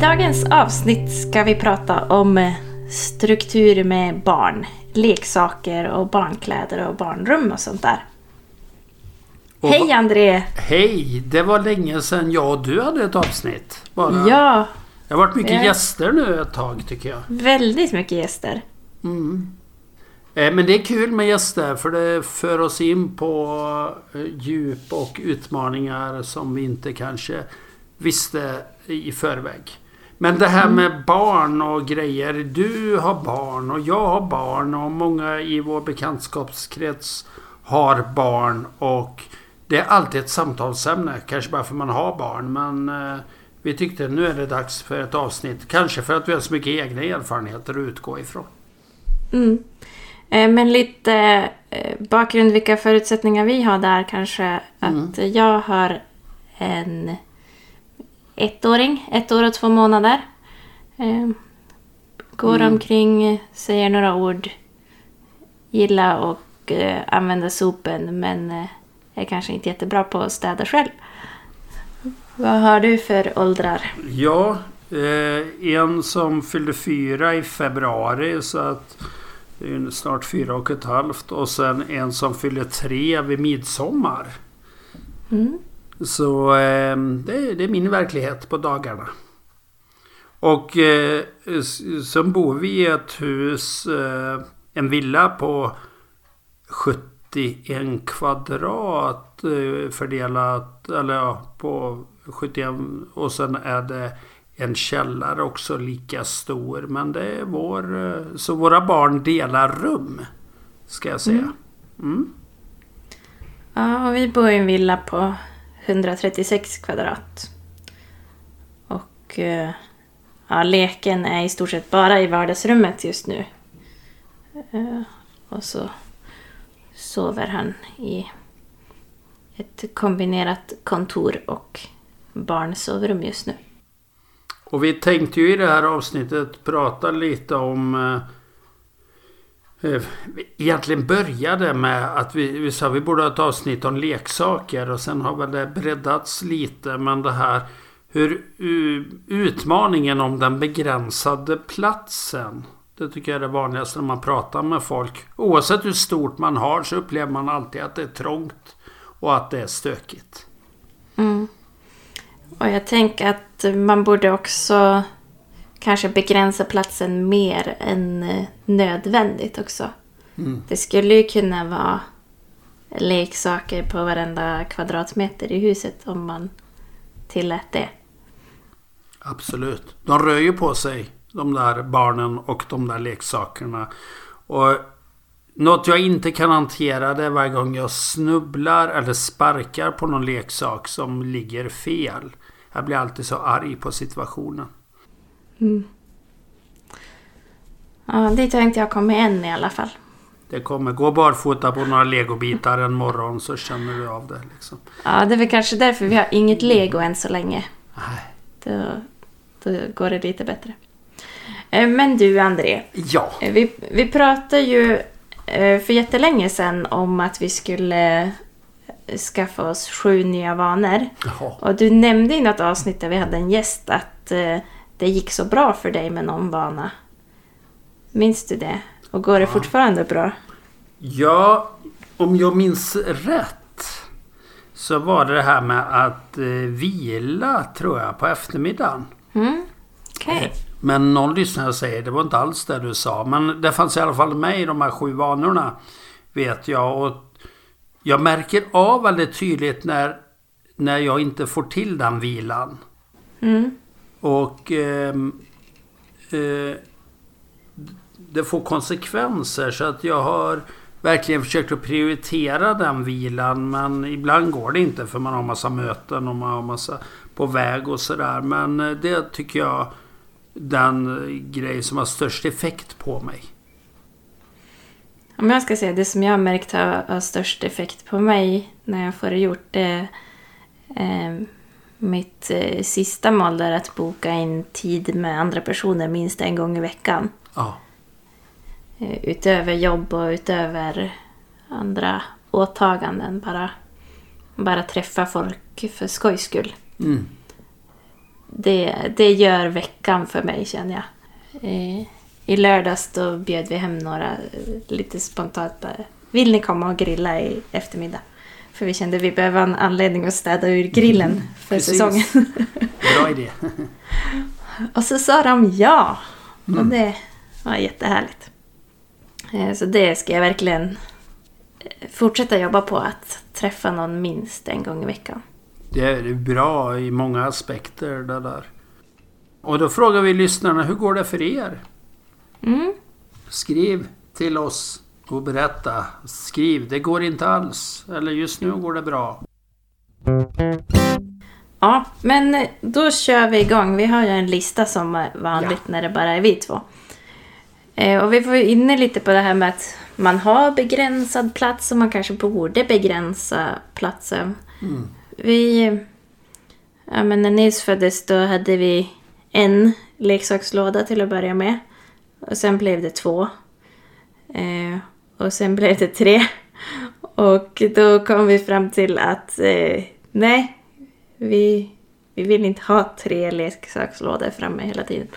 Dagens avsnitt ska vi prata om eh, struktur med barn, leksaker och barnkläder och barnrum och sånt där. Och Hej André! Hej! Det var länge sedan jag och du hade ett avsnitt. Bara. Ja, Det har varit mycket Ja. gäster nu ett tag tycker jag. väldigt mycket gäster. Mm. Eh, Men det är kul med gäster för det för oss in på eh, djup och utmaningar som vi inte kanske visste i förväg. Men det här med barn och grejer. Du har barn och jag har barn och många i vår bekantskapskrets har barn och det är alltid ett samtalsämne. Kanske bara för man har barn men eh, vi tyckte nu är det dags för ett avsnitt. Kanske för att vi har så mycket egna erfarenheter att utgå ifrån. Mm. Eh, Men lite eh, bakgrund, vilka förutsättningar vi har där kanske. Att jag har en ettåring, ett år och två månader. Eh, Går omkring, säger några ord. Gillar och eh, använda sopen men eh, är kanske inte jättebra på att städa själv. Vad har du för åldrar? Ja, eh, en som fyllde fyra i februari så att det är snart fyra och ett halvt. Och sen en som fyllde tre vid midsommar. Mm. Så eh, det, är- det är min verklighet på dagarna. Och eh, sen bor vi i ett hus, eh, en villa på 71 kvadrat eh, fördelat, eller ja, på 71 och sen är det en källare också lika stor. Men det är vår, så våra barn delar rum. Ska jag säga. Mm. Ja, och vi bor i en villa på 136 kvadrat. Och eh, ja, leken är i stort sett bara i vardagsrummet just nu. Eh, och så sover han i ett kombinerat kontor och barnsovrum just nu. Och vi tänkte ju i det här avsnittet prata lite om... Eh, Eh, egentligen började med att vi, vi sa att vi borde ha ett avsnitt om leksaker och sen har väl det breddats lite. Men det här hur utmaningen om den begränsade platsen. Det tycker jag är det vanligaste när man pratar med folk. Oavsett hur stort man har så upplever man alltid att det är trångt och att det är stökigt. Mm. Och jag tänker att man borde också kanske begränsa platsen mer än eh, nödvändigt också. Mm. Det skulle ju kunna vara leksaker på varenda kvadratmeter i huset om man tillät det. Absolut. De rör ju på sig, de där barnen och de där leksakerna. Och något jag inte kan hantera det är varje gång jag snubblar eller sparkar på någon leksak som ligger fel. Jag blir alltid så arg på situationen. Ja, dit har inte jag kommit än i alla fall. Det kommer gå barfota på några legobitar en morgon så känner du av det. Liksom. Ja, det är väl kanske därför vi har inget lego än så länge. Nej. Då, då går det lite bättre. Eh, Men du André, Ja. Eh, Vi, vi pratade ju eh, för jättelänge sedan om att vi skulle skaffa oss sju nya vanor. Jaha. Och du nämnde i något avsnitt där vi hade en gäst att det gick så bra för dig med någon vana. Minns du det? Och går det fortfarande bra? Ja, om jag minns rätt så var det det här med att eh, vila tror jag på eftermiddagen. Mm? Okej. Men någon lyssnare säger det var inte alls det du sa. Men det fanns i alla fall med i de här sju vanorna. Vet jag. Och jag märker av väldigt tydligt när, när jag inte får till den vilan. Mm. Och eh, eh, det får konsekvenser. Så att jag har verkligen försökt att prioritera den vilan. Men ibland går det inte för man har massa möten och man har massa på väg och sådär. Men eh, det tycker jag den grej som har störst effekt på mig? Om jag ska säga det som jag har märkt har, har störst effekt på mig när jag får det gjort det eh, mitt eh, sista mål där att boka in tid med andra personer minst en gång i veckan. Ja. Eh, utöver jobb och utöver andra åtaganden. Bara, bara träffa folk för skojs skull. Mm. Det, det gör veckan för mig känner jag. Eh, I lördags då bjöd vi hem några eh, lite spontant. Bara, Vill ni komma och grilla i eftermiddag? För vi kände att vi behöver en anledning att städa ur grillen för Precis. säsongen. Bra idé. Och så sa de ja. Och Mm. det var jättehärligt. Eh, Så det ska jag verkligen eh, fortsätta jobba på. Att träffa någon minst en gång i veckan. Det är bra i många aspekter det där. Och då frågar vi lyssnarna, hur går det för er? Mm. Skriv till oss och berätta. Skriv, det går inte alls. Eller just nu går det bra. Ja, men eh, då kör vi igång. Vi har ju en lista som är vanligt när det bara är vi två. Eh, Och vi får ju inne lite på det här med att man har begränsad plats och man kanske borde begränsa platsen. Mm. Vi... Ja, men när Nils föddes då hade vi en leksakslåda till att börja med. Och sen blev det två. Eh, och sen blev det tre. Och då kom vi fram till att eh, nej, vi, vi vill inte ha tre leksakslådor framme hela tiden.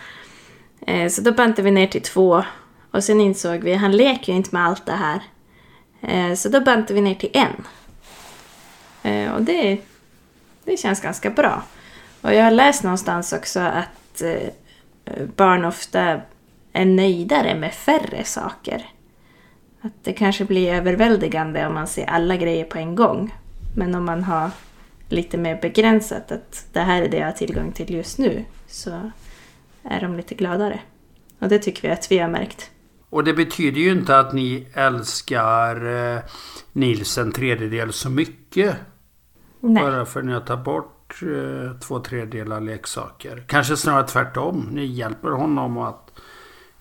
Eh, så då bantade vi ner till två. Och sen insåg vi, han leker ju inte med allt det här. Eh, så då bantade vi ner till en. Eh, och det, det känns ganska bra. Och jag har läst någonstans också att eh, barn ofta är nöjdare med färre saker. Att det kanske blir överväldigande om man ser alla grejer på en gång. Men om man har lite mer begränsat att det här är det jag har tillgång till just nu så är de lite gladare. Och det tycker vi att vi har märkt. Och det betyder ju inte att ni älskar eh, Nils en tredjedel så mycket. Nej. Bara för att ni har tagit bort eh, två tredjedelar leksaker. Kanske snarare tvärtom. Ni hjälper honom att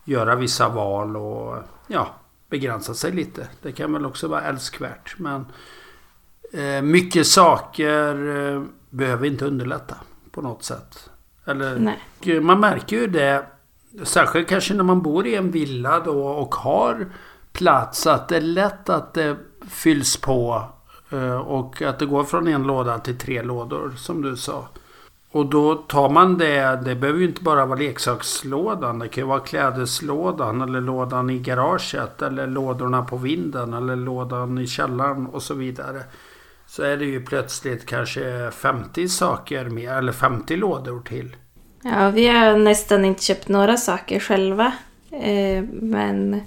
göra vissa val och ja, begränsa sig lite. Det kan väl också vara älskvärt. Men eh, mycket saker eh, behöver inte underlätta på något sätt. Eller man märker ju det. Särskilt kanske när man bor i en villa då och har plats. Att det är lätt att det fylls på. eh, Och att det går från en låda till tre lådor som du sa. Och då tar man det. Det behöver ju inte bara vara leksakslådan. Det kan ju vara klädeslådan eller lådan i garaget. Eller lådorna på vinden. Eller lådan i källaren och så vidare. Så är det ju plötsligt kanske 50 saker mer. Eller 50 lådor till. Ja, vi har nästan inte köpt några saker själva. Eh, men,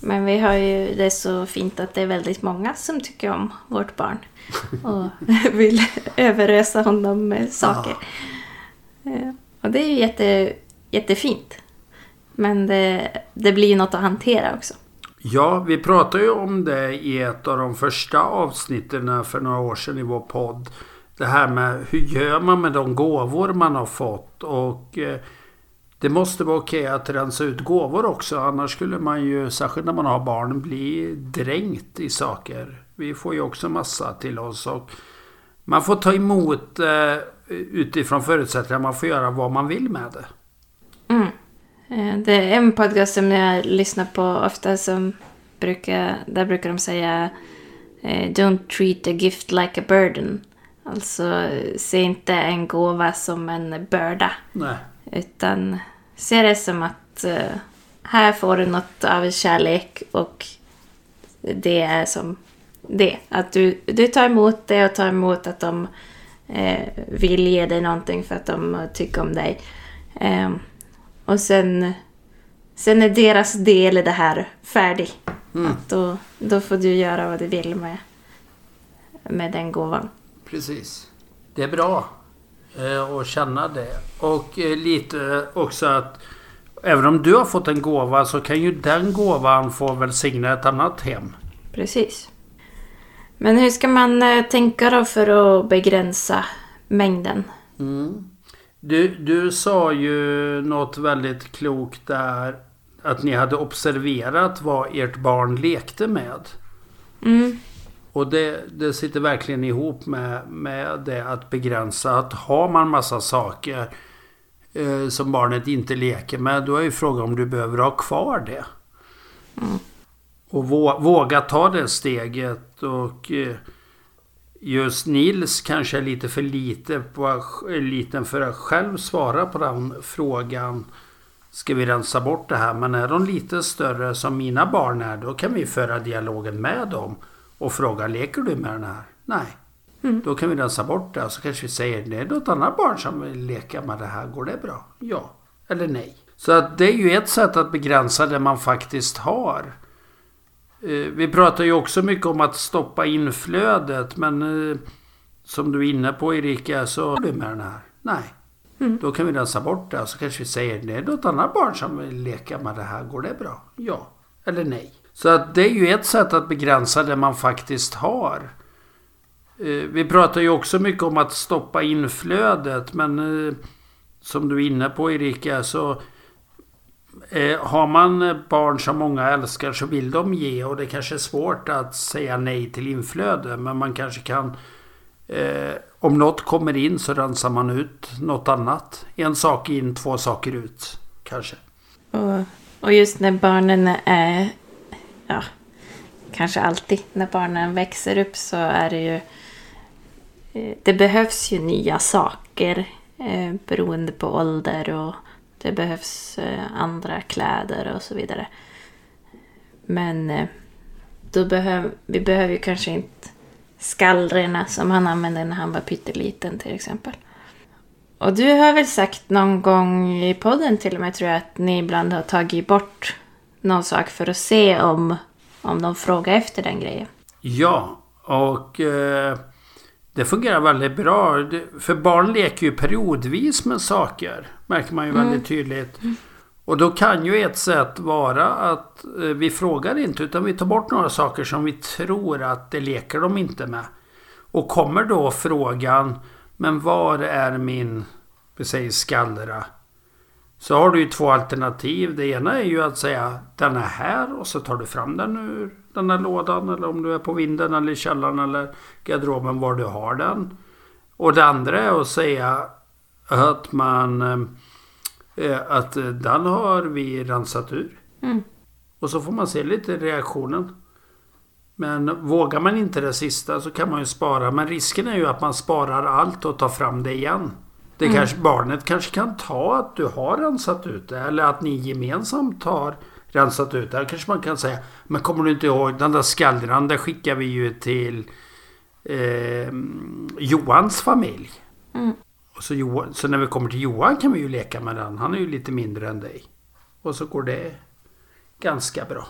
men vi har ju det är så fint att det är väldigt många som tycker om vårt barn. Och vill överösa honom med saker. Ja. och det är ju jätte, jättefint. Men det, det blir ju något att hantera också. Ja, vi pratade ju om det i ett av de första avsnitten för några år sedan i vår podd. Det här med hur gör man med de gåvor man har fått och eh, det måste vara okej att rensa ut gåvor också. Annars skulle man ju, särskilt när man har barn, bli dränkt i saker. Vi får ju också massa till oss och man får ta emot eh, utifrån förutsättningar. Man får göra vad man vill med det. Mm. Eh, Det är en podcast som jag lyssnar på ofta som brukar, där brukar de säga eh, Don't treat a gift like a burden. Alltså eh, se inte en gåva som en börda. Nej. Utan se det som att eh, här får du något av kärlek och det är som det. Att du, du tar emot det och tar emot att de eh, vill ge dig någonting för att de tycker om dig. Ehm, och sen, sen är deras del i det här färdig. Mm. Att då, då får du göra vad du vill med, med den gåvan. Precis. Det är bra eh, att känna det. Och eh, lite också att även om du har fått en gåva så kan ju den gåvan få välsigna ett annat hem. Precis. Men hur ska man eh, tänka då för att begränsa mängden? Mm. Du, du sa ju något väldigt klokt där. Att ni hade observerat vad ert barn lekte med. Mm. Och det, det sitter verkligen ihop med, med det att begränsa. Att har man massa saker eh, som barnet inte leker med. Då är ju frågan om du behöver ha kvar det. Mm. Och vå, våga ta det steget. Och eh, just Nils kanske är lite för lite på, liten för att själv svara på den frågan. Ska vi rensa bort det här? Men är de lite större som mina barn är. Då kan vi föra dialogen med dem. Och fråga, leker du med den här? Nej. Mm. Då kan vi rensa bort det. Och så kanske vi säger, det är något annat barn som vill leka med det här. Går det bra? Ja. Eller nej. Så att det är ju ett sätt att begränsa det man faktiskt har. Eh, Vi pratar ju också mycket om att stoppa inflödet. Men eh, som du är inne på Erika, så är du med den här? Nej. Mm. Då kan vi rensa bort det. Och så kanske vi säger, det är något annat barn som vill leka med det här. Går det bra? Ja. Eller nej. Så att det är ju ett sätt att begränsa det man faktiskt har. Eh, vi pratar ju också mycket om att stoppa inflödet. Men eh, som du är inne på Erika så eh, har man barn som många älskar så vill de ge och det kanske är svårt att säga nej till inflöde. Men man kanske kan om något kommer in så rensar man ut något annat. En sak in, två saker ut. Kanske. Och, och just när barnen är... Ja, kanske alltid när barnen växer upp så är det ju... Eh, det behövs ju nya saker eh, beroende på ålder och det behövs eh, andra kläder och så vidare. Men eh, då behöv, vi behöver ju kanske inte skallrorna som han använde när han var pytteliten till exempel. Och du har väl sagt någon gång i podden till och med tror jag att ni ibland har tagit bort någon sak för att se om, om de frågar efter den grejen. Ja, och eh, det fungerar väldigt bra. För barn leker ju periodvis med saker. Märker man ju väldigt tydligt. Och då kan ju ett sätt vara att eh, vi frågar inte utan vi tar bort några saker som vi tror att det leker de inte med. Och kommer då frågan Men var är min, vi säger skallra? Så har du ju två alternativ. Det ena är ju att säga den är här och så tar du fram den ur den här lådan eller om du är på vinden eller i källaren eller garderoben var du har den. Och det andra är att säga att man eh, att den har vi rensat ur. Mm. Och så får man se lite reaktionen. Men vågar man inte det sista så kan man ju spara. Men risken är ju att man sparar allt och tar fram det igen. Det kanske, barnet kanske kan ta att du har rensat ut det. Eller att ni gemensamt har rensat ut det. Här kanske man kan säga. Men kommer du inte ihåg den där skallran? Där skickar vi ju till eh, Johans familj. Mm. Och så, Johan, så när vi kommer till Johan kan vi ju leka med den. Han är ju lite mindre än dig. Och så går det ganska bra.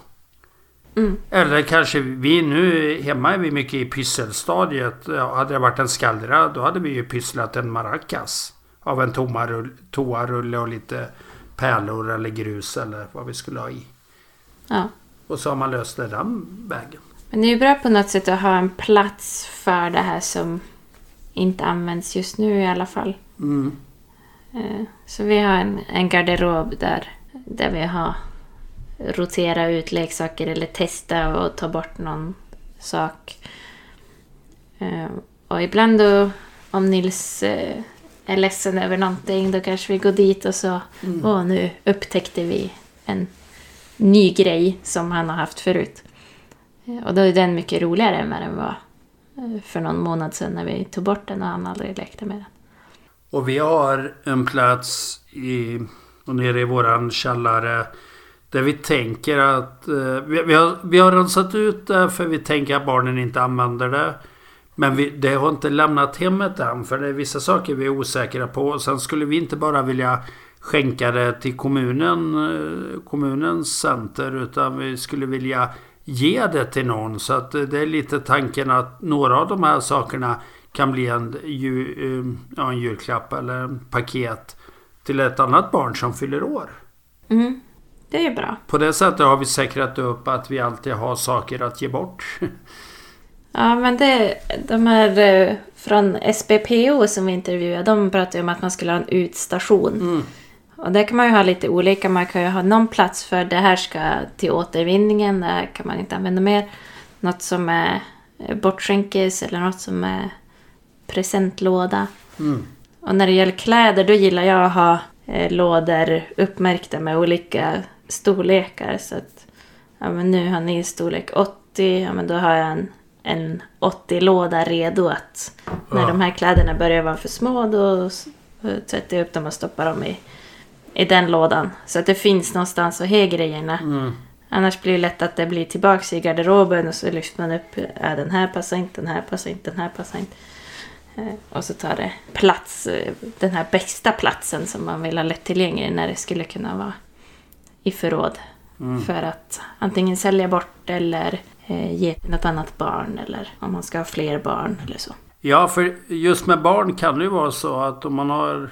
Mm. Eller kanske vi nu hemma är vi mycket i pysselstadiet. Ja, hade det varit en skallra då hade vi ju pysslat en maracas. Av en toarulle och lite pärlor eller grus eller vad vi skulle ha i. Ja. Och så har man löst det den vägen. Men det är ju bra på något sätt att ha en plats för det här som inte används just nu i alla fall. Mm. Eh, Så vi har en, en garderob där, där vi har rotera ut leksaker eller testa och ta bort någon sak. Eh, Och ibland då, om Nils eh, är ledsen över någonting, då kanske vi går dit och så, åh nu upptäckte vi en ny grej som han har haft förut. Eh, Och då är den mycket roligare än vad den var eh, för någon månad sedan när vi tog bort den och han aldrig lekte med den. Och vi har en plats i, och nere i våran källare där vi tänker att eh, vi, vi, har, vi har rensat ut det för vi tänker att barnen inte använder det. Men vi, det har inte lämnat hemmet än för det är vissa saker vi är osäkra på. Sen skulle vi inte bara vilja skänka det till kommunen, eh, kommunens center utan vi skulle vilja ge det till någon. Så att eh, det är lite tanken att några av de här sakerna kan bli en, ju, eh, ja, en julklapp eller en paket till ett annat barn som fyller år. Mm. Det är bra. På det sättet har vi säkrat upp att vi alltid har saker att ge bort. Ja, men det, de här eh, från SBPO som vi intervjuade, de pratade om att man skulle ha en utstation. Mm. Och där kan man ju ha lite olika. Man kan ju ha någon plats för det här ska till återvinningen, det här kan man inte använda mer. Något som är eh, bortskänkes eller något som är presentlåda. Mm. Och när det gäller kläder då gillar jag att ha eh, lådor uppmärkta med olika storlekar. Så att ja, men nu har ni storlek 80, ja, men då har jag en, en 80-låda redo att när Ja. de här kläderna börjar vara för små då sätter jag upp dem och stoppar dem i, i den lådan. Så att det finns någonstans att ha grejerna. Mm. Annars blir det lätt att det blir tillbaks i garderoben och så lyfter man upp, äh, den här passar inte, den här passar inte, den här passar inte. Eh, Och så tar det plats, eh, den här bästa platsen som man vill ha lättillgänglig när det skulle kunna vara i förråd. Mm. För att antingen sälja bort eller ge till något annat barn eller om man ska ha fler barn eller så. Ja, för just med barn kan det ju vara så att om man har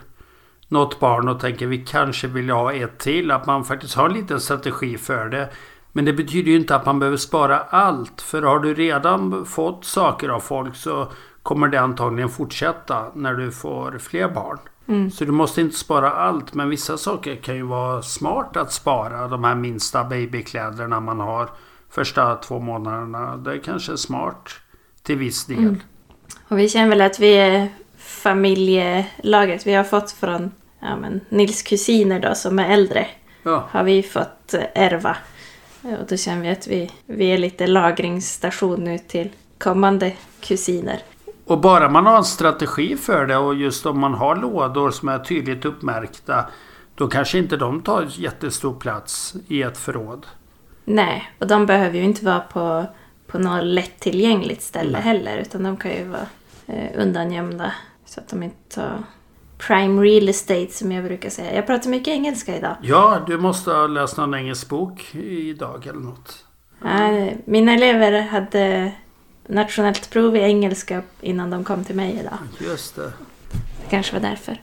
något barn och tänker vi kanske vill ha ett till, att man faktiskt har en liten strategi för det. Men det betyder ju inte att man behöver spara allt. För har du redan fått saker av folk så kommer det antagligen fortsätta när du får fler barn. Mm. Så du måste inte spara allt. Men vissa saker kan ju vara smart att spara. De här minsta babykläderna man har första två månaderna. Det är kanske smart till viss del. Mm. Och vi känner väl att vi är familjelaget. Vi har fått från ja, men, Nils kusiner då som är äldre. Ja. Har vi fått eh, ärva. Eh, Och då känner vi att vi, vi är lite lagringsstation nu till kommande kusiner. Och bara man har en strategi för det och just om man har lådor som är tydligt uppmärkta. Då kanske inte de tar jättestor plats i ett förråd. Nej, och de behöver ju inte vara på, på något lättillgängligt ställe Nej. heller. Utan de kan ju vara eh, undangömda. Så att de inte tar prime real estate som jag brukar säga. Jag pratar mycket engelska idag. Ja, du måste ha läst någon engelsk bok idag eller något. Eh, mina elever hade nationellt prov i engelska innan de kom till mig idag. Just det. Det kanske var därför.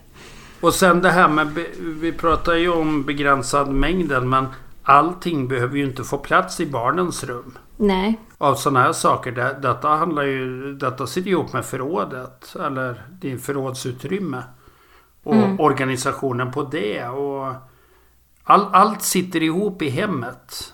Och sen det här med, vi pratar ju om begränsad mängden men allting behöver ju inte få plats i barnens rum. Nej, Av sådana här saker. Det, detta handlar ju, detta sitter ihop med förrådet. Eller din förrådsutrymme. Och Mm. organisationen på det. Och all, allt sitter ihop i hemmet.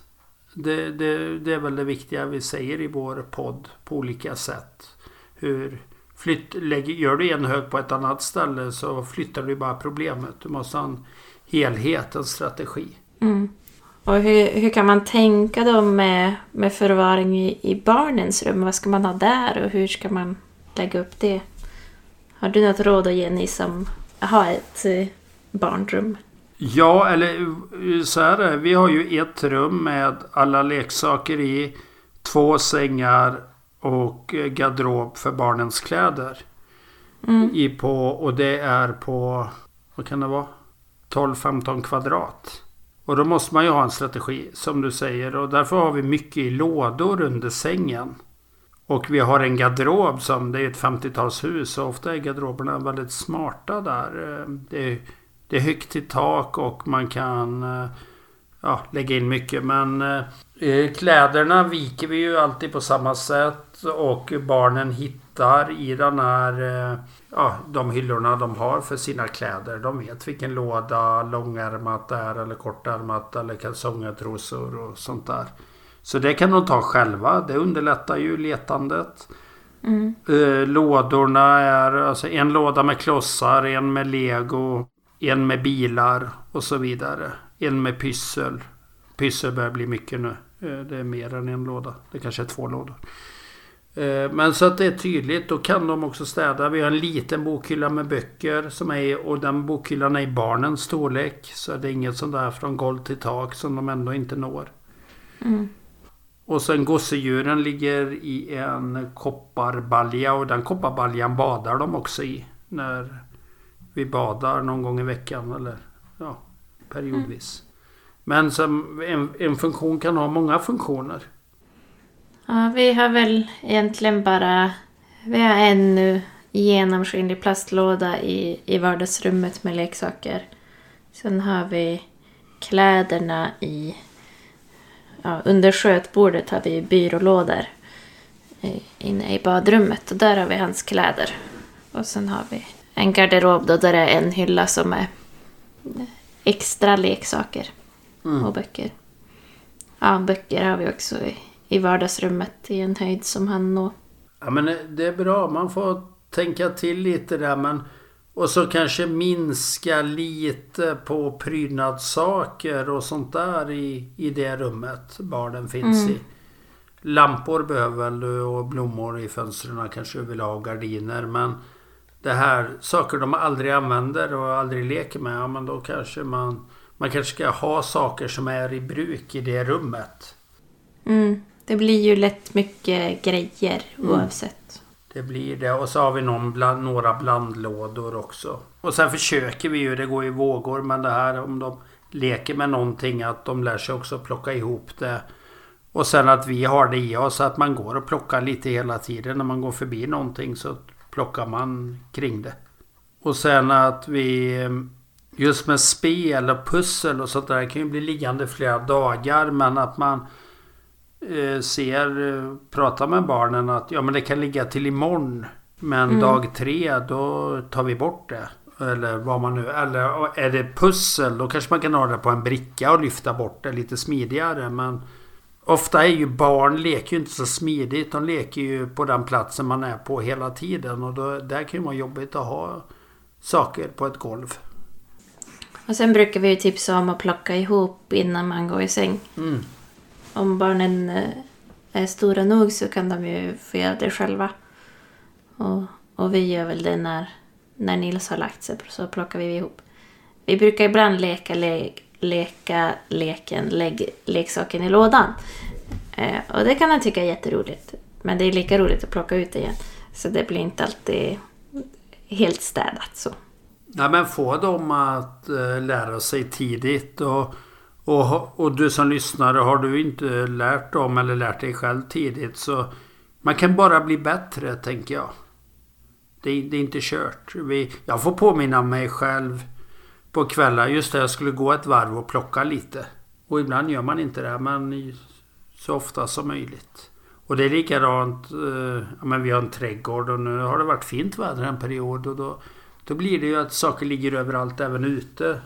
Det, det, det är väl det viktiga vi säger i vår podd på olika sätt. Hur flytt, lägger, gör du en hög på ett annat ställe så flyttar du bara problemet. Du måste ha en helhet, en strategi. Mm. Och hur, hur kan man tänka då med, med förvaring i, i barnens rum? Vad ska man ha där och hur ska man lägga upp det? Har du något råd att ge ni som har ett eh, barnrum? Ja, eller eh, så här är det. Vi har ju ett rum med alla leksaker i. Två sängar och eh, garderob för barnens kläder. Mm. I på, och det är på, vad kan det vara? 12-15 kvadrat. Och då måste man ju ha en strategi som du säger. Och därför har vi mycket i lådor under sängen. Och vi har en garderob som, det är ett 50-talshus. och ofta är garderoberna väldigt smarta där. Det är, det är högt i tak och man kan ja, lägga in mycket. Men eh, kläderna viker vi ju alltid på samma sätt. Och barnen hittar i den här, eh, ja, de hyllorna de har för sina kläder. De vet vilken låda långärmat är eller kortärmat eller kalsonger, trosor och sånt där. Så det kan de ta själva. Det underlättar ju letandet. Mm. Eh, lådorna är alltså en låda med klossar, en med lego, en med bilar och så vidare. En med pyssel. Pyssel börjar bli mycket nu. Eh, det är mer än en låda. Det kanske är två lådor. Eh, men så att det är tydligt. Då kan de också städa. Vi har en liten bokhylla med böcker. Som är, och den bokhyllan är i barnens storlek. Så det är inget sånt där från golv till tak som de ändå inte når. Mm. Och sen gosedjuren ligger i en kopparbalja och den kopparbaljan badar de också i. När vi badar någon gång i veckan eller ja, periodvis. Men som en, en funktion kan ha många funktioner. Ja, vi har väl egentligen bara... Vi har en nu genomskinlig plastlåda i, i vardagsrummet med leksaker. Sen har vi kläderna i... Ja, under skötbordet har vi byrålådor. inne i badrummet och där har vi hans kläder. Och sen har vi en garderob då där det är en hylla som är extra leksaker Mm. och böcker. Ja, böcker har vi också i, i vardagsrummet i en höjd som han når. Ja men det är bra. Man får tänka till lite där men... Och så kanske minska lite på prydnadssaker och sånt där i, i det rummet barnen finns Mm. i. Lampor behöver väl du och blommor i fönstren kanske du vill ha och gardiner men det här saker de aldrig använder och aldrig leker med, ja men då kanske man man kanske ska ha saker som är i bruk i det rummet. Mm. Det blir ju lätt mycket grejer Mm. oavsett. Det blir det. Och så har vi någon bland, några blandlådor också. Och sen försöker vi ju, det går i vågor, men det här om de leker med någonting att de lär sig också plocka ihop det. Och sen att vi har det i oss att man går och plockar lite hela tiden. När man går förbi någonting så plockar man kring det. Och sen att vi just med spel och pussel och sånt där kan ju bli liggande flera dagar men att man ser, eh, pratar med barnen att ja men det kan ligga till imorgon. Men Mm. dag tre då tar vi bort det. Eller vad man nu... Eller är det pussel då kanske man kan ha det på en bricka och lyfta bort det lite smidigare. Men ofta är ju barn leker ju inte så smidigt. De leker ju på den platsen man är på hela tiden. Och då, där kan ju vara jobbigt att ha saker på ett golv. Och sen brukar vi ju tipsa om att plocka ihop innan man går i säng. Mm. Om barnen eh, är stora nog så kan de ju få göra det själva. Och, och vi gör väl det när, när Nils har lagt sig, så plockar vi ihop. Vi brukar ibland leka, le, leka leken lägg leksaken i lådan. Eh, och det kan han tycka är jätteroligt. Men det är lika roligt att plocka ut det igen. Så det blir inte alltid helt städat så. Nej men få dem att eh, lära sig tidigt. Och, och, och du som lyssnare, har du inte lärt dem eller lärt dig själv tidigt så man kan bara bli bättre, tänker jag. Det, är- det är inte kört. Vi, jag får påminna mig själv på kvällar. Just det, jag skulle gå ett varv och plocka lite. Och ibland gör man inte det, men så ofta som möjligt. Och det är likadant, eh, men vi har en trädgård och nu har det varit fint väder en period och då då blir det ju att saker ligger överallt även ute.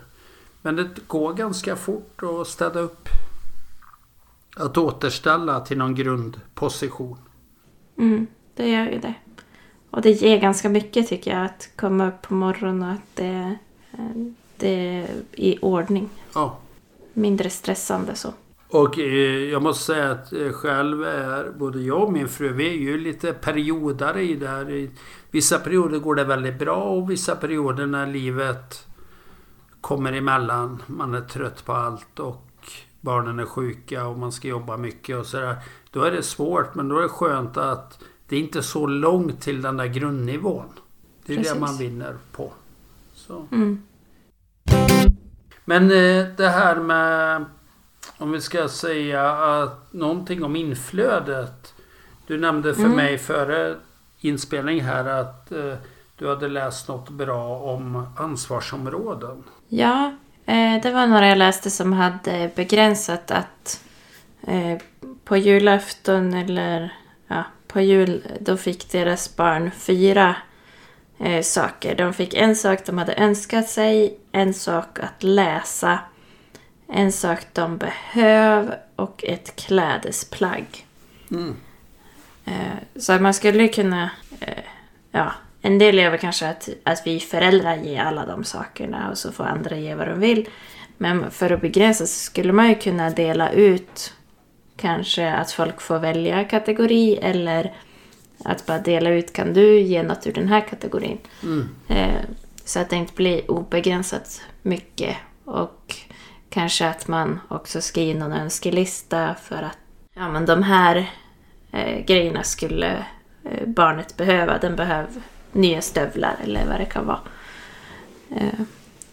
Men det går ganska fort att städa upp. Att återställa till någon grundposition. Mm, det gör ju det. Och det ger ganska mycket tycker jag att komma upp på morgonen och att det, eh, det är i ordning. Ja. Mindre stressande så. Och eh, jag måste säga att eh, själv är både jag och min fru, vi är ju lite periodare i det här. I vissa perioder går det väldigt bra och vissa perioder när livet kommer emellan. Man är trött på allt och barnen är sjuka och man ska jobba mycket och sådär. Då är det svårt men då är det skönt att det är inte så långt till den där grundnivån. Det är Precis. det man vinner på. Så. Mm. Men eh, det här med om vi ska säga att någonting om inflödet. Du nämnde för Mm. mig före inspelning här att eh, du hade läst något bra om ansvarsområden. Ja, eh, det var några jag läste som hade begränsat att eh, på julafton eller ja, på jul då fick deras barn fyra eh, saker. De fick en sak de hade önskat sig, en sak att läsa, en sak de behöv och ett klädesplagg. Mm. Så man skulle kunna... Ja, en del gör väl kanske att, att vi föräldrar ger alla de sakerna och så får andra ge vad de vill. Men för att begränsa så skulle man ju kunna dela ut kanske att folk får välja kategori eller att bara dela ut kan du ge något ur den här kategorin. Mm. Eh, Så att det inte blir obegränsat mycket. Och kanske att man också skriver någon önskelista för att ja, men de här eh, grejerna skulle eh, barnet behöva. Den behöver nya stövlar eller vad det kan vara. Eh,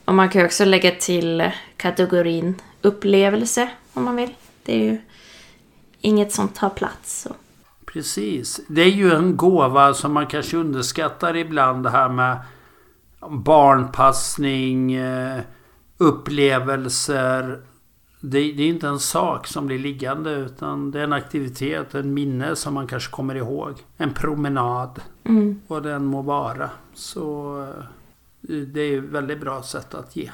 och man kan ju också lägga till kategorin upplevelse om man vill. Det är ju inget som tar plats. Så. Precis. Det är ju en gåva som man kanske underskattar ibland det här med barnpassning, eh, upplevelser det, det, är inte en sak som blir liggande utan det är en aktivitet, en minne som man kanske kommer ihåg. En promenad. Mm. Vad den må vara. Så eh, det är ett väldigt bra sätt att ge.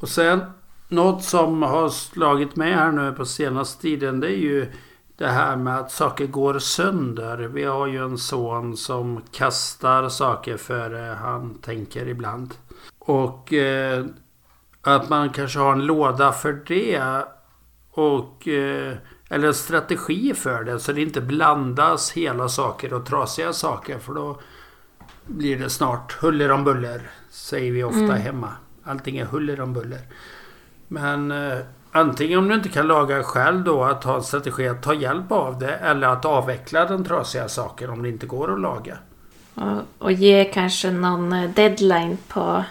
Och sen något som har slagit med här nu på senaste tiden det är ju det här med att saker går sönder. Vi har ju en son som kastar saker före han tänker ibland. Och eh, att man kanske har en låda för det. Och, eh, eller en strategi för det. Så det inte blandas hela saker och trasiga saker. För då blir det snart huller om buller. Säger vi ofta mm. hemma. Allting är huller om buller. Men eh, antingen om du inte kan laga själv då att ha en strategi att ta hjälp av det. Eller att avveckla den trasiga saken om det inte går att laga. Och, och ge kanske någon eh, deadline på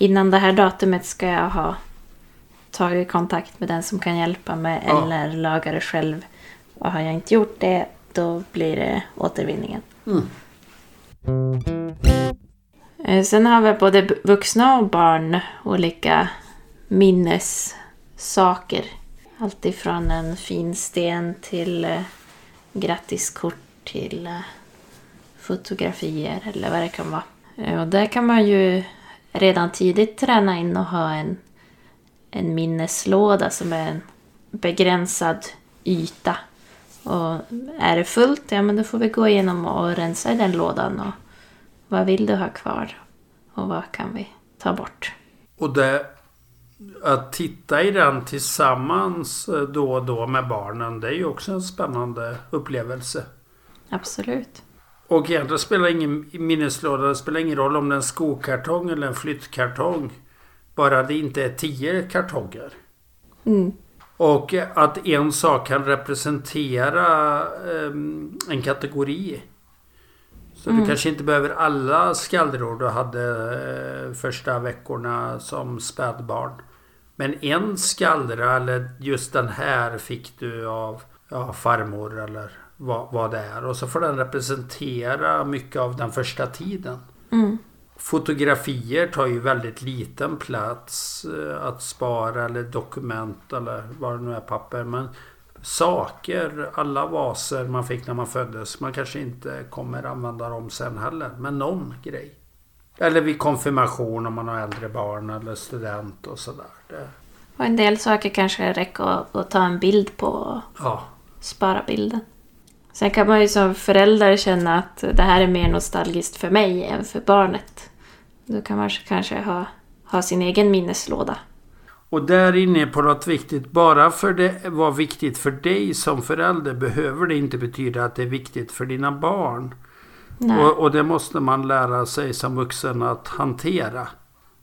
innan det här datumet ska jag ha tagit kontakt med den som kan hjälpa mig ja. eller laga det själv. Och har jag inte gjort det då blir det återvinningen. Mm. Eh, sen har vi både vuxna och barn olika minnessaker. Alltifrån en fin sten till eh, grattiskort till eh, fotografier eller vad det kan vara. Och där kan man ju redan tidigt träna in och ha en, en minneslåda som är en begränsad yta. Och är det fullt, ja men då får vi gå igenom och rensa i den lådan. Och vad vill du ha kvar? Och vad kan vi ta bort? Och det, att titta i den tillsammans eh, då och då med barnen, det är ju också en spännande upplevelse. Absolut. Och egentligen spelar ingen minneslåda, det spelar ingen roll om det är en skokartong eller en flyttkartong. Bara det inte är tio kartonger. Mm. Och att en sak kan representera um, en kategori. Så mm. du kanske inte behöver alla skallror du hade uh, första veckorna som spädbarn. Men en skallra eller just den här fick du av ja, farmor eller vad, vad det är. Och så får den representera mycket av den första tiden. Mm. Fotografier tar ju väldigt liten plats eh, att spara eller dokument eller vad det nu är papper. Men saker, alla vaser man fick när man föddes. Man kanske inte kommer använda dem sen heller. Men någon grej. Eller vid konfirmation om man har äldre barn eller student och sådär. Och en del saker kanske räcker att, att ta en bild på och ja. spara bilden. Sen kan man ju som förälder känna att det här är mer nostalgiskt för mig än för barnet. Då kan man kanske ha, ha sin egen minneslåda. Och där inne på något viktigt. Bara för det var viktigt för dig som förälder behöver det inte betyda att det är viktigt för dina barn. Och, och, det måste man lära sig som vuxen att hantera.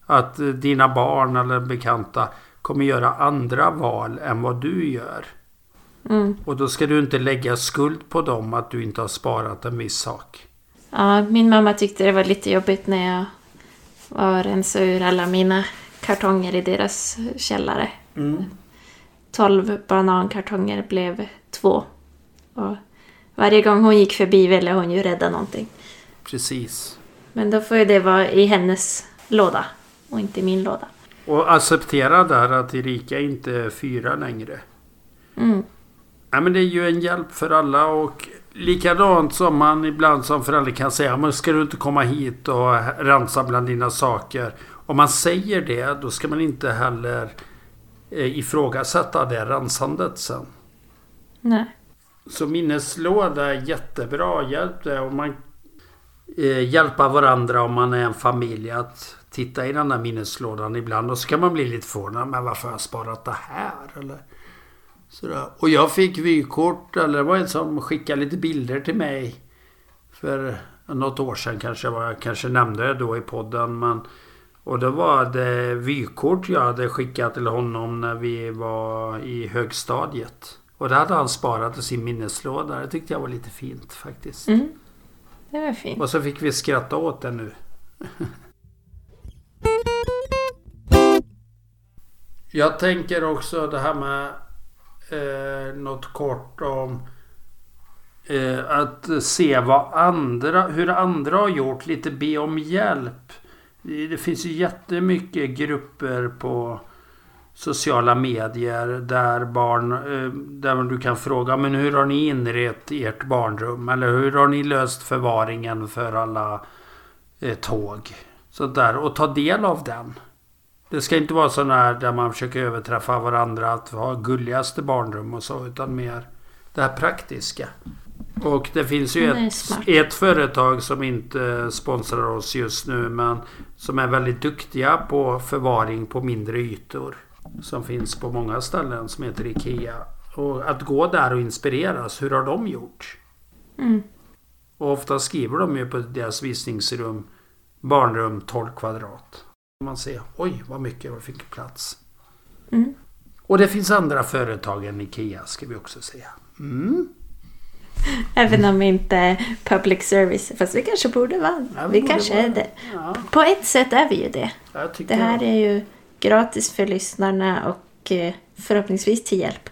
Att dina barn eller bekanta kommer göra andra val än vad du gör. Mm. Och då ska du inte lägga skuld på dem att du inte har sparat en viss sak. Ja, min mamma tyckte det var lite jobbigt när jag var rensa ur alla mina kartonger i deras källare. Mm. 12 banankartonger blev två. Och varje gång hon gick förbi ville hon ju rädda någonting. Precis. Men då får ju det vara i hennes låda och inte i min låda. Och acceptera där att Erika inte är fyra längre. Mm. Ja, men det är ju en hjälp för alla och likadant som man ibland som förälder kan säga men ska du inte komma hit och rensa bland dina saker. Om man säger det då ska man inte heller eh, ifrågasätta det rensandet sen. Nej. Så minneslåda är jättebra. Hjälp det och man eh, hjälpa varandra om man är en familj att titta i den där minneslådan ibland. Och så kan man bli lite förvånad. Men varför har jag sparat det här? Eller Sådär. Och jag fick vykort, eller det var en som skickade lite bilder till mig. För något år sedan kanske var jag kanske nämnde det då i podden. Men, och då var det vykort jag hade skickat till honom när vi var i högstadiet. Och det hade han sparat i sin minneslåda. Det tyckte jag var lite fint faktiskt. Mm. Det var fint. Och så fick vi skratta åt det nu. jag tänker också det här med eh, något kort om eh, att se vad andra, hur andra har gjort. Lite be om hjälp. Eh, det finns ju jättemycket grupper på sociala medier där barn, eh, där du kan fråga men hur har ni inrett ert barnrum? Eller hur har ni löst förvaringen för alla eh, tåg? Så där och ta del av den. Det ska inte vara sådana här där man försöker överträffa varandra att ha gulligaste barnrum och så utan mer det här praktiska. Och det finns ju Det ett, ett företag som inte sponsrar oss just nu men som är väldigt duktiga på förvaring på mindre ytor. Som finns på många ställen som heter IKEA. Och att gå där och inspireras. Hur har de gjort? Mm. Och ofta skriver de ju på deras visningsrum barnrum 12 kvadrat. Man ser oj vad mycket vad fick plats. Mm. Och det finns andra företag än IKEA ska vi också säga. Mm. Även om vi inte är public service. Fast vi kanske borde vara. Ja, vi borde kanske vara. är det. Ja, På ett sätt är vi ju det. jag Det här är ju gratis för lyssnarna och eh, förhoppningsvis till hjälp.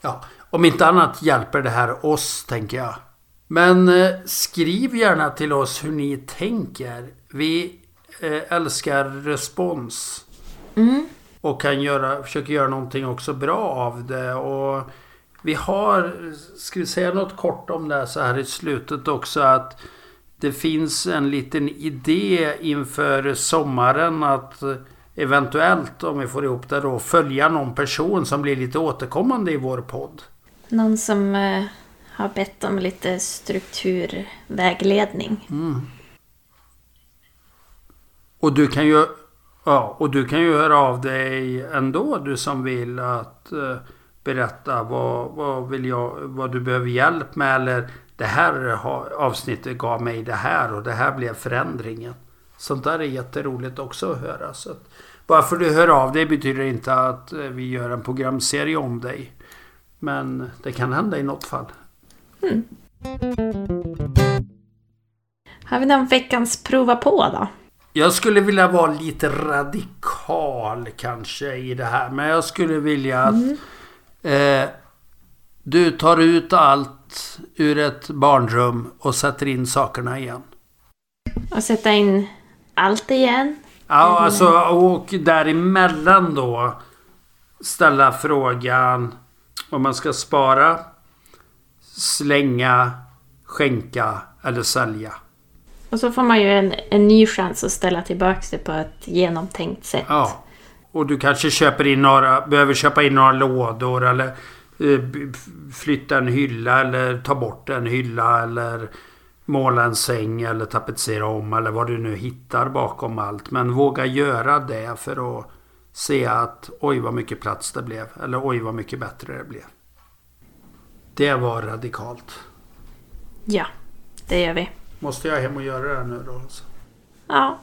Ja, om inte annat hjälper det här oss, tänker jag. Men eh, skriv gärna till oss hur ni tänker. Vi älskar respons. Mm. Och kan göra, försöker göra någonting också bra av det. Och vi har, ska vi säga något kort om det här så här i slutet också att det finns en liten idé inför sommaren att eh, eventuellt, om vi får ihop det då, följa någon person som blir lite återkommande i vår podd. Någon som eh, har bett om lite strukturvägledning. Och du kan ju Ja, och du kan ju höra av dig ändå du som vill att eh, berätta vad, vad, vill jag, vad du behöver hjälp med eller det här avsnittet gav mig det här och det här blev förändringen. Sånt där är jätteroligt också att höra. Så att, bara för du hör av dig betyder inte att eh, vi gör en programserie om dig. Men det kan hända i något fall. Mm. Har vi någon veckans prova på då? Jag skulle vilja vara lite radikal kanske i det här. Men jag skulle vilja att eh, du tar ut allt ur ett barnrum och sätter in sakerna igen. Och sätta in allt igen? Ja, alltså och däremellan då ställa frågan om man ska spara, slänga, skänka eller sälja. Och så får man ju en, en ny chans att ställa tillbaka det på ett genomtänkt sätt. Ja. Och du kanske köper in några, behöver köpa in några lådor eller eh, flytta en hylla eller ta bort en hylla eller måla en säng eller tapetsera om eller vad du nu hittar bakom allt. Men våga göra det för att se att oj vad mycket plats det blev eller oj vad mycket bättre det blev. Det var radikalt. Ja, det gör vi. Måste jag hem och göra det nu då? Alltså? Ja.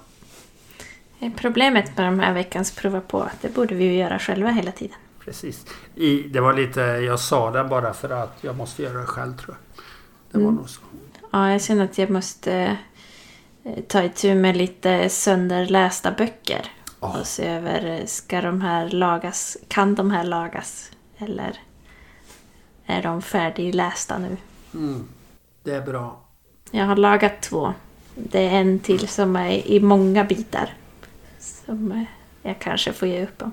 Problemet med de här veckans prova på, att det borde vi ju göra själva hela tiden. Precis. I, det var lite, jag sa den bara för att jag måste göra det själv tror jag. Det var nog så. Ja, jag känner att jag måste eh, ta itu med lite sönderlästa böcker. Ja. Och se över, eh, ska de här lagas, kan de här lagas? Eller är de färdiglästa nu? Mm. Det är bra. Jag har lagat två. Det är en till som är i många bitar. Som eh, jag kanske får ge upp om.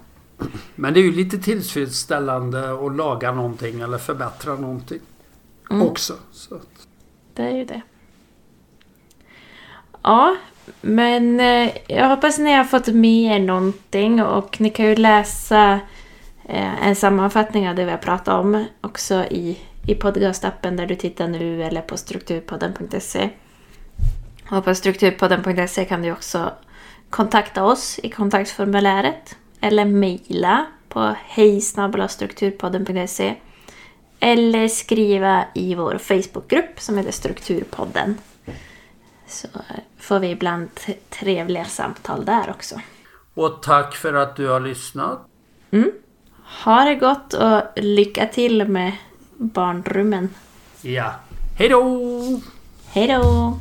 Men det är ju lite tillfredsställande att laga någonting eller förbättra någonting. Mm. Också. Så. Det är ju det. Ja, men eh, jag hoppas ni har fått med er någonting och ni kan ju läsa eh, en sammanfattning av det vi har pratat om också i, i podcastappen där du tittar nu eller på strukturpodden.se. Och på strukturpodden.se kan du också kontakta oss i kontaktformuläret eller mejla på hejsnabelastrukturpodden.se eller skriva i vår Facebookgrupp som heter Strukturpodden. Så får vi ibland trevliga samtal där också. Och tack för att du har lyssnat. Mm. Ha det gott och lycka till med barnrummen. Ja. Hej då! Hej då!